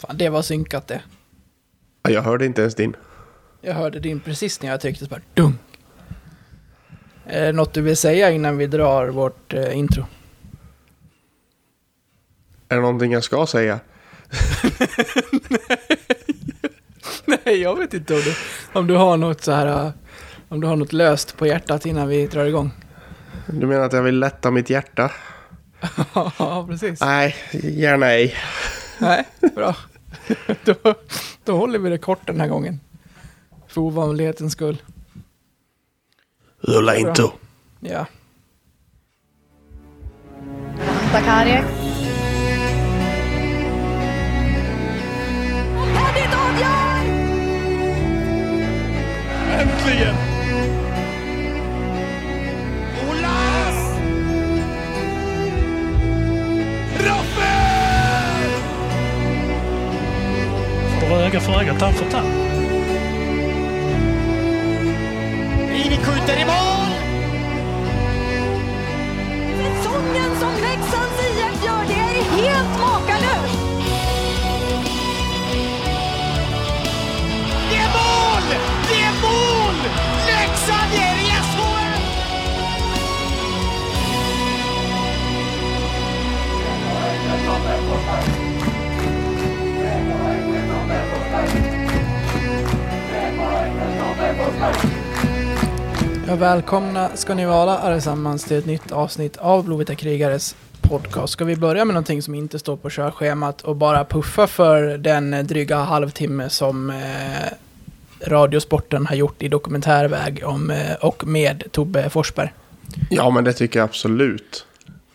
Fan, det var synkat det. Ja, Jag hörde inte ens din. Jag hörde din precis när jag tryckte så bara dunk. Är det något du vill säga innan vi drar vårt eh, intro? Är det någonting jag ska säga? Nej, jag vet inte om du, om du har något så här... eh, Om du har något löst på hjärtat innan vi drar igång. Du menar att jag vill lätta mitt hjärta? ja, precis. Nej, gärna ej. Nej, bra. då, då håller vi det kort den här gången. För ovanlighetens skull. Rulla inte. Ja. Avgör! Äntligen! Får öga för öga, tand för tand. Rini skjuter i mål! Säsongen som Leksands IF gör, det är helt makalöst! Det är mål! Det är mål! Leksand är Ja, välkomna ska ni vara allesammans till ett nytt avsnitt av Blåvita krigares podcast. Ska vi börja med någonting som inte står på körschemat och bara puffa för den dryga halvtimme som eh, Radiosporten har gjort i dokumentärväg om, eh, och med Tobbe Forsberg. Ja, men det tycker jag absolut.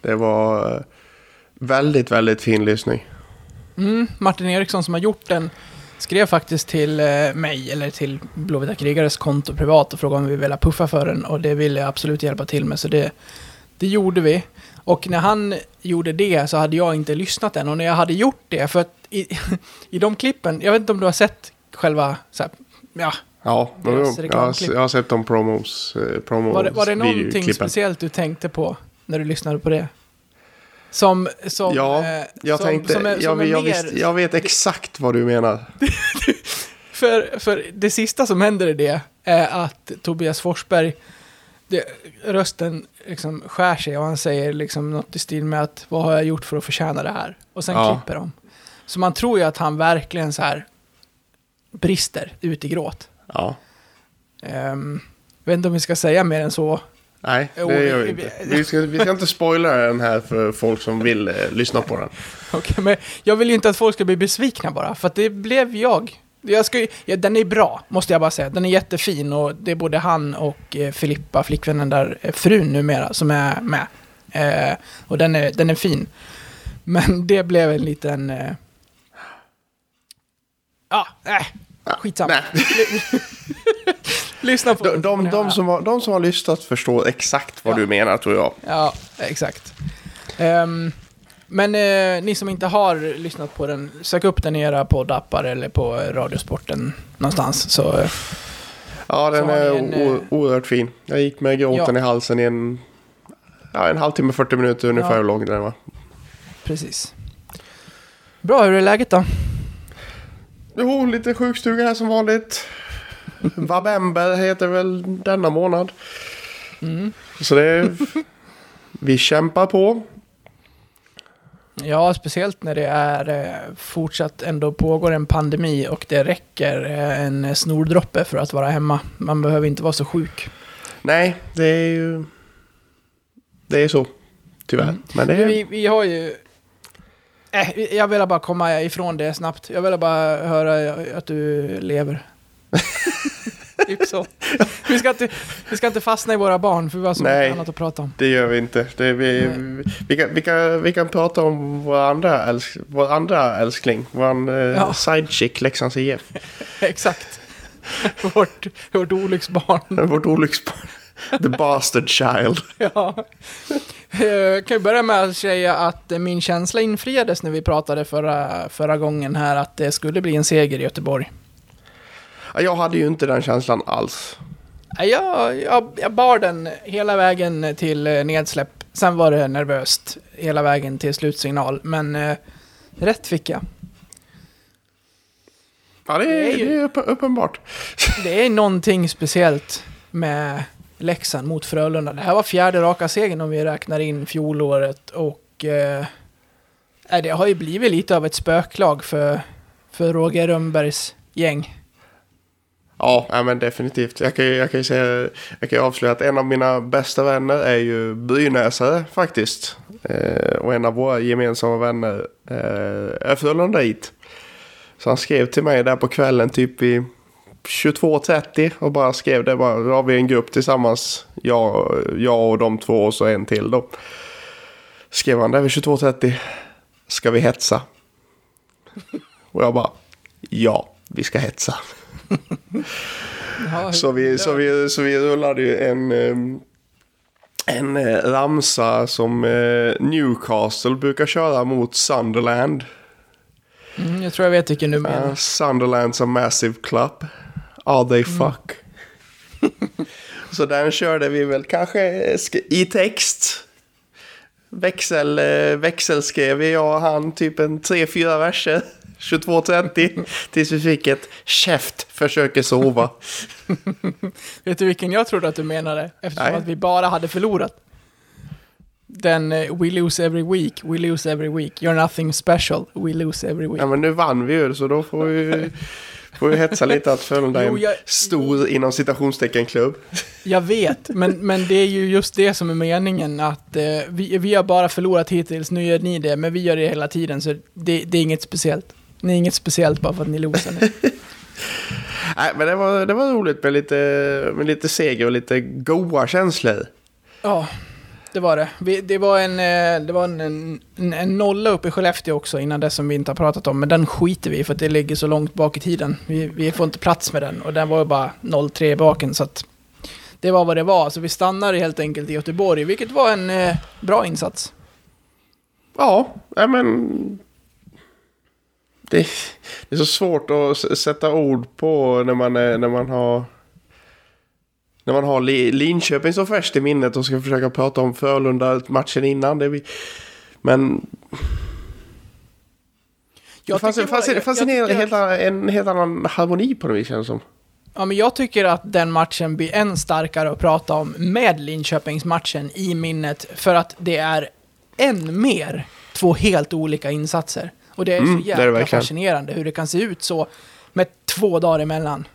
Det var eh, väldigt, väldigt fin lyssning. Mm, Martin Eriksson som har gjort den skrev faktiskt till eh, mig, eller till Blåvita krigares konto privat och frågade om vi ville puffa för den och det ville jag absolut hjälpa till med så det, det gjorde vi. Och när han gjorde det så hade jag inte lyssnat än och när jag hade gjort det, för att i, i de klippen, jag vet inte om du har sett själva, så här, ja, Ja, jag, har, jag har sett de promos, eh, promos var det, var det någonting speciellt du tänkte på när du lyssnade på det? Som, som, Ja, eh, jag som, tänkte, som är, jag, är jag, mer- visst, jag vet exakt vad du menar. För, för det sista som händer i det är att Tobias Forsberg, det, rösten liksom skär sig och han säger liksom något i stil med att vad har jag gjort för att förtjäna det här? Och sen Ja. klipper de. Så man tror ju att han verkligen så här brister ut i gråt. Ja. Um, vet inte om vi ska säga mer än så. Nej, det gör vi inte. Vi ska, vi ska inte spoila den här för folk som vill eh, lyssna på den. Okej, men jag vill ju inte att folk ska bli besvikna bara, för att det blev jag. jag ska, ju- ja, den är bra, måste jag bara säga. Den är jättefin och det är både han och eh, Filippa, flickvännen där, eh, frun numera, som är med. Eh, och den är, den är fin. Men det blev en liten... Eh, ja, äh, skitsamma. Nej. Lyssna på De, de, de, som har, de som har lyssnat förstår exakt vad Ja. du menar tror jag. Ja, exakt. Ehm, men eh, ni som inte har lyssnat på den, sök upp den i era poddappar eller på Radiosporten någonstans. Så, Ja, den Så är en, o- eh, oerhört fin. Jag gick med gråten Ja. i halsen i en, ja, en halvtimme, 40 minuter ungefär Ja. lång den var. precis. Bra, hur är läget då? Jo, lite sjukstuga här som vanligt. Vabember heter väl denna månad. Mm. Så det är... Vi kämpar på. Ja, speciellt när det är eh, fortsatt ändå pågår en pandemi och det räcker eh, en snordroppe för att vara hemma. Man behöver inte vara så sjuk. Nej, det är ju... Det är så. Tyvärr. Mm. Men det är... Vi, vi har ju... Äh, jag vill bara komma ifrån det snabbt. Jag vill bara höra att du lever. Typ så. Vi ska, inte, vi ska inte fastna i våra barn, för vi har så Nej. mycket annat att prata om. Det gör vi inte. Det är vi, vi, kan, vi, kan, vi kan prata om vår andra, älsk, vår andra älskling. Vår eh, Ja. sidechick, Leksands IF. Exakt. vårt, vårt olycksbarn. Vårt olycksbarn. The bastard child. ja. Jag kan ju börja med att säga att min känsla infriades när vi pratade förra, förra gången här att det skulle bli en seger i Göteborg. Ja, Jag hade ju inte den känslan alls. Jag, jag, jag bar den hela vägen till eh, nedsläpp. Sen var det nervöst hela vägen till slutsignal, men eh, rätt fick jag. Ja, det är, Det är ju- det är upp, uppenbart. Det är någonting speciellt med Leksand mot Frölunda. Det här var fjärde raka segern om vi räknar in fjolåret och eh, det har ju blivit lite av ett spöklag för, för Roger Rönnbergs gäng. Ja, ja, men definitivt. Jag kan, ju- jag kan ju säga, jag kan avslöja att en av mina bästa vänner är ju brynäsare faktiskt. Eh, och en av våra gemensamma vänner eh, är Frölundait. Så han skrev till mig där på kvällen typ i 22.30 och bara skrev det bara. Då har vi en grupp tillsammans. Jag, jag och de två och så en till då. Skrev han där vid 22.30. Ska vi hetsa? Och jag bara. Ja, vi ska hetsa. Ja, Så vi, så vi, så vi rullade ju en, eh, en eh, ramsa som eh, Newcastle brukar köra mot Sunderland. mm, jag tror jag vet vilken du menar. Uh, Sunderland's a massive club. Are they fuck? så den körde vi väl kanske sk- i text. Växel, eh, växelskrev jag och han typ en 3-4 verser. 22.30 tills vi fick ett käft försöker sova. Vet du vilken jag trodde att du menade? Eftersom Nej. att vi bara hade förlorat. Den eh, We lose every week, we lose every week. You're nothing special, we lose every week. Ja men nu vann vi ju så då får vi, får vi hetsa lite att Frölunda är Jo, en jag- stor inom citationstecken klubb. Jag vet, men, men det är ju just det som är meningen att eh, vi, vi har bara förlorat hittills, nu gör ni det, men vi gör det hela tiden så det, det är inget speciellt. Ni är inget speciellt bara för att ni losar nu. Nej men det var, det var roligt med lite, med lite seger och lite goa känslor. Ja, det var det. Vi, det var, en, eh, det var en, en, en nolla uppe i Skellefteå också innan det som vi inte har pratat om, men den skiter vi i för att det ligger så långt bak i tiden. Vi, vi får inte plats med den och den var ju bara 0-3 i baken så att det var vad det var. Så vi stannade helt enkelt i Göteborg, vilket var en eh, bra insats. Ja, men... Det, det är så svårt att sätta ord på när man, är, när man har... När man har Li- Linköping så färskt i minnet och ska försöka prata om Frölunda-matchen innan. Det vi, men Jag det fanns, det fanns, det fanns jag- en, jag helt, annan- en helt annan harmoni på något vis känns det som. Ja, men jag tycker att den matchen blir än starkare att prata om med Linköpingsmatchen i minnet, för att det är än mer två helt olika insatser. Och det är Mm, så det är det jävla verkligen. fascinerande hur det kan se ut så med två dagar emellan.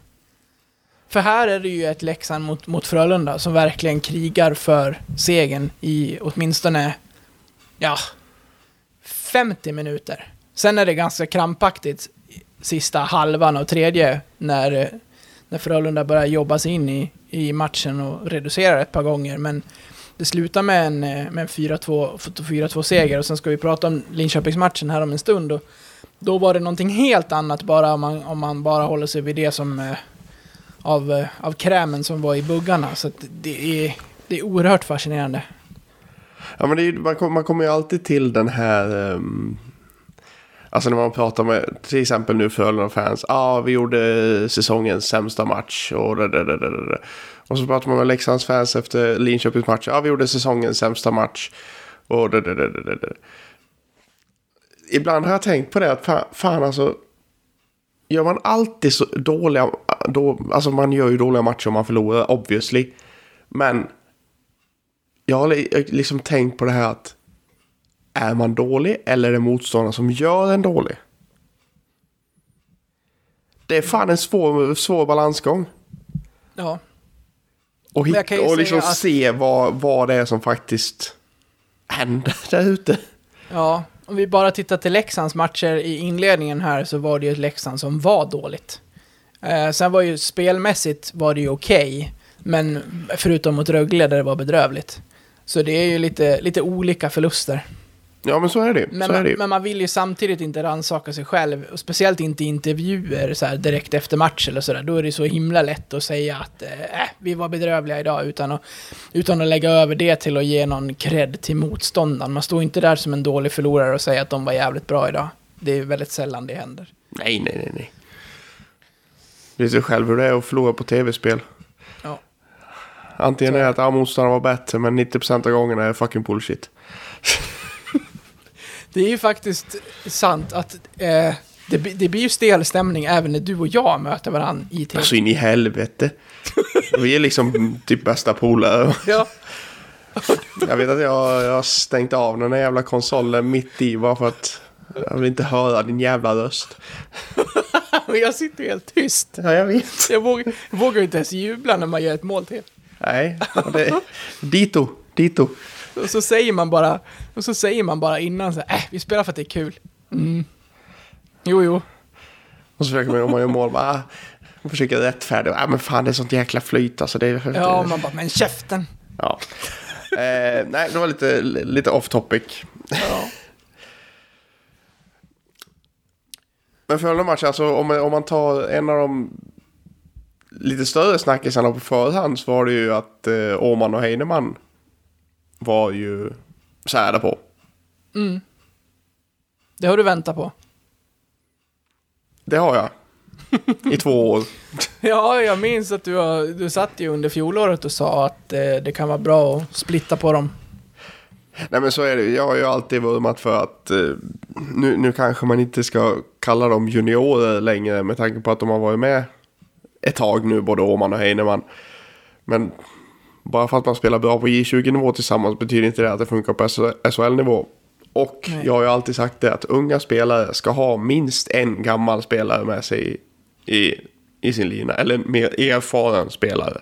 För här är det ju ett Leksand mot, mot Frölunda som verkligen krigar för segern i åtminstone, ja, 50 minuter. Sen är det ganska krampaktigt sista halvan och tredje när, när Frölunda börjar jobba sig in i, i matchen och reducerar ett par gånger. Men det slutar med en, eh, med en 4-2 seger och sen ska vi prata om Linköpingsmatchen här om en stund. Och då var det någonting helt annat bara om man, om man bara håller sig vid det som eh, av, eh, av krämen som var i buggarna. Så att det, är, det är oerhört fascinerande. Ja, men det är, man, kommer, man kommer ju alltid till den här... um alltså när man pratar med till exempel nu Frölunda-fans. Ja, ah, vi gjorde säsongens sämsta match. Och, det, det, det, det, och så pratar man med Leksands fans efter Linköpings match. Ja, ah, vi gjorde säsongens sämsta match. Och det, det, det, det, det. Ibland har jag tänkt på det att fan, fan alltså. Gör man alltid så dåliga... Då, alltså man gör ju dåliga matcher om man förlorar, obviously. Men jag har liksom tänkt på det här att är man dålig eller är det motståndaren som gör en dålig? Det är fan en svår, svår balansgång. Ja, Och, hit, och liksom att- se vad, vad det är som faktiskt händer där ute. Ja, om vi bara tittar till Leksands matcher i inledningen här så var det ju ett Leksand som var dåligt. Eh, sen var ju spelmässigt var det ju okej, men förutom mot Rögle där det var bedrövligt. Så det är ju lite, lite olika förluster. Ja men så är det. Men, så är det men man vill ju samtidigt inte rannsaka sig själv, och speciellt inte i intervjuer så här direkt efter match eller sådär. Då är det så himla lätt att säga att eh, vi var bedrövliga idag utan att, utan att lägga över det till att ge någon cred till motståndaren. Man står inte där som en dålig förlorare och säger att de var jävligt bra idag. Det är väldigt sällan det händer. Nej, nej, nej, nej. Du vet ju själv hur det är att förlora på tv-spel. Ja. Antingen är det att ah, motståndaren var bättre, men 90% av gångerna är fucking bullshit. Det är ju faktiskt sant att eh, Det, blir- det blir ju stel stämning även när du och jag möter varandra i tv. Alltså in i helvete. Vi är liksom typ bästa polare. Ja. Jag vet att jag, jag har stängt av den här jävla konsolen mitt i bara för att jag vill inte höra din jävla röst. Jag sitter helt tyst. Ja, jag vet. Jag vågar, vågar inte ens jubla när man gör ett mål till. Nej, och det, dito, dito. Och så säger man bara, och så säger man bara innan så här, äh, vi spelar för att det är kul. Mm. Jo, jo. Och så försöker man, om man gör mål, bara, ah, man försöker rättfärdiga. Ah, men fan, det är sånt jäkla flyt alltså. Det, är- Ja, det, man bara, men käften. ja. Eh, nej, det var lite, lite off topic. Ja. Men följande match, alltså om man, om man tar en av de lite större snackisarna på förhand så var det ju att eh, Åman och Heinemann var ju särda på. Det har du väntat på. Det har jag. I två år. Ja, jag minns att du, har, du satt ju under fjolåret och sa att eh, det kan vara bra att splitta på dem. Nej men så är det. Jag har ju alltid vurmat för att eh, nu, nu kanske man inte ska kalla dem juniorer längre med tanke på att de har varit med ett tag nu, både Åman och Heinemann. Men bara för att man spelar bra på J20-nivå tillsammans betyder inte det att det funkar på SHL-nivå. Och Nej. jag har ju alltid sagt det att unga spelare ska ha minst en gammal spelare med sig i, i, i sin lina. Eller en mer erfaren spelare.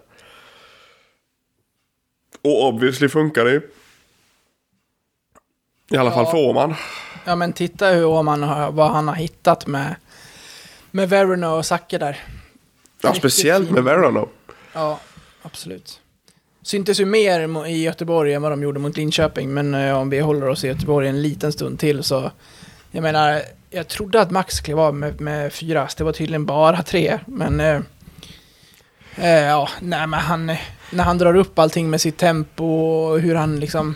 Och obviously funkar det ju. I alla fall Ja. för Åman. Ja, men titta hur Åman har, vad han har hittat med, med Verona och Zacke där. Ja, speciellt med Verano. Ja, absolut. Syntes ju mer i Göteborg än vad de gjorde mot Linköping, men eh, om vi håller oss i Göteborg en liten stund till så... Jag menar, jag trodde att Max klev av med, med fyra, det var tydligen bara tre, men... Eh, eh, ja, nej men han... När han drar upp allting med sitt tempo och hur han liksom...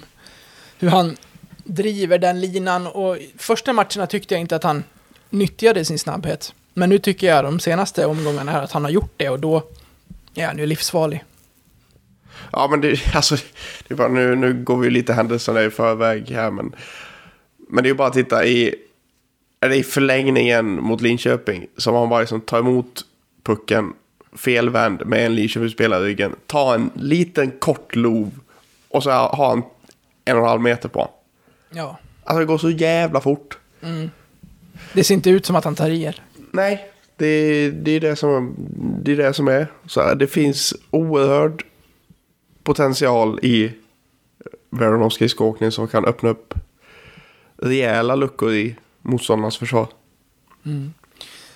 Hur han driver den linan och första matcherna tyckte jag inte att han nyttjade sin snabbhet. Men nu tycker jag de senaste omgångarna här att han har gjort det och då är han ju livsfarlig. Ja, men det, alltså, det är bara, nu, nu går vi lite händelserna i förväg här, men, men det är bara att titta i, är det i förlängningen mot Linköping som han bara liksom tar emot pucken felvänd med en Linköpingsspelare i ryggen, tar en liten kort lov och så har han en och en halv meter på. Ja. Alltså det går så jävla fort. Det ser inte ut som att han tar i er. Nej, det, det, är det, som, det är det som är. Så här, det finns oerhörd potential i Veronovs skridskoåkning som kan öppna upp rejäla luckor i motståndarnas försvar.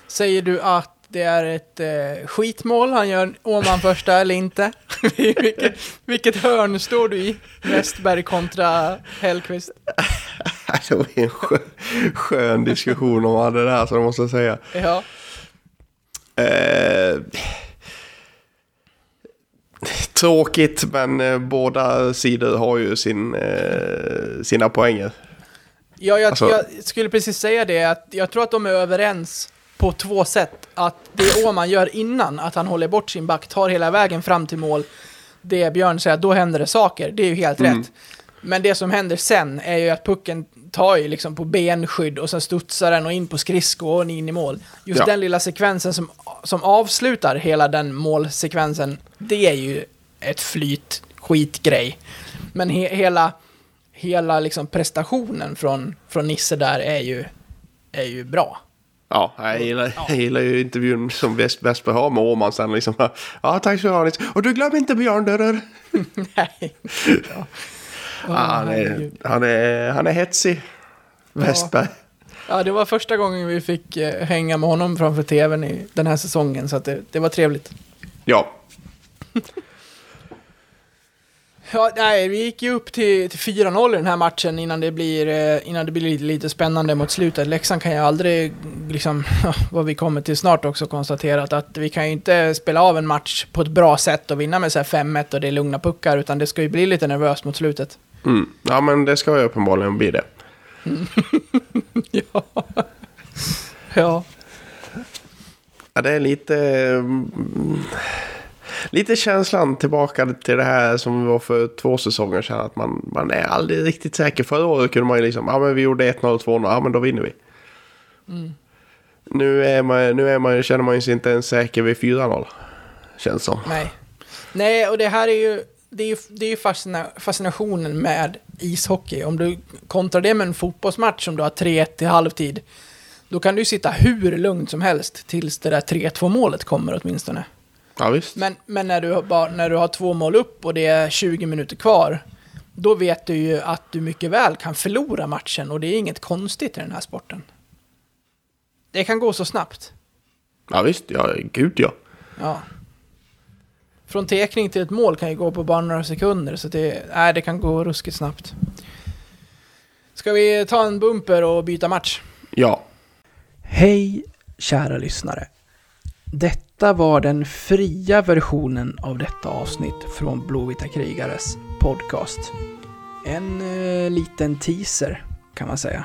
Säger du att det är ett eh, skitmål han gör Åman första eller inte? vilket, vilket hörn står du i? Westberg kontra Hellqvist? Det var en skön, skön diskussion om det där, så det måste jag säga. Ja. Eh, tråkigt, men eh, båda sidor har ju sin, eh, sina poänger. Ja, jag, Alltså- jag skulle precis säga det, att jag tror att de är överens på två sätt. Att det Åman gör innan, att han håller bort sin back, tar hela vägen fram till mål, det Björn säger, då händer det saker. Det är ju helt rätt. Men det som händer sen är ju att pucken tar ju liksom på benskydd och sen studsar den och in på skridsko och in i mål. Just Ja. den lilla sekvensen som, som avslutar hela den målsekvensen, det är ju ett flyt, skitgrej. Men he, hela, hela liksom prestationen från, från Nisse där är ju, är ju bra. Ja, jag gillar, jag gillar ju intervjun som Westberg har med Åman sen liksom. Ja, tack så mycket. Och du glöm inte Björn Dörrer. Nej. Ja. Ja, han, är, han, är, han är hetsig. Westberg. Ja, det var första gången vi fick eh, hänga med honom framför tvn i den här säsongen, så det, det var trevligt. Ja. Ja, nej, vi gick ju upp till, till 4-0 i den här matchen innan det blir, eh, innan det blir lite, lite spännande mot slutet. Leksand kan ju aldrig, liksom, vad vi kommer till snart också, konstaterat att vi kan ju inte spela av en match på ett bra sätt och vinna med så här 5-1 och det är lugna puckar, utan det ska ju bli lite nervöst mot slutet. Mm. Ja, men det ska ju uppenbarligen bli det. ja. ja. Ja, det är lite... mm, Lite känslan tillbaka till det här som var för två säsonger sedan. Att man, man är aldrig riktigt säker. Förra året kunde man ju liksom, ja men vi gjorde 1-0, 2-0, ja men då vinner vi. Nu, är man, nu är man, känner man ju sig inte ens säker vid 4-0. Känns som. Nej. Nej, och det här är ju, det är ju, det är fascina, fascinationen med ishockey. Om du kontrar det med en fotbollsmatch som du har 3-1 i halvtid, då kan du sitta hur lugnt som helst tills det där 3-2 målet kommer åtminstone. Ja visst. Men, men när, du bara, när du har två mål upp och det är 20 minuter kvar, då vet du ju att du mycket väl kan förlora matchen och det är inget konstigt i den här sporten. Det kan gå så snabbt. Ja visst, ja gud ja. Ja. Från tekning till ett mål kan ju gå på bara några sekunder, så det, äh, det kan gå ruskigt snabbt. Ska vi ta en bumper och byta match? Ja. Hej, kära lyssnare. Detta var den fria versionen av detta avsnitt från Blåvita krigares podcast. En eh, liten teaser, kan man säga.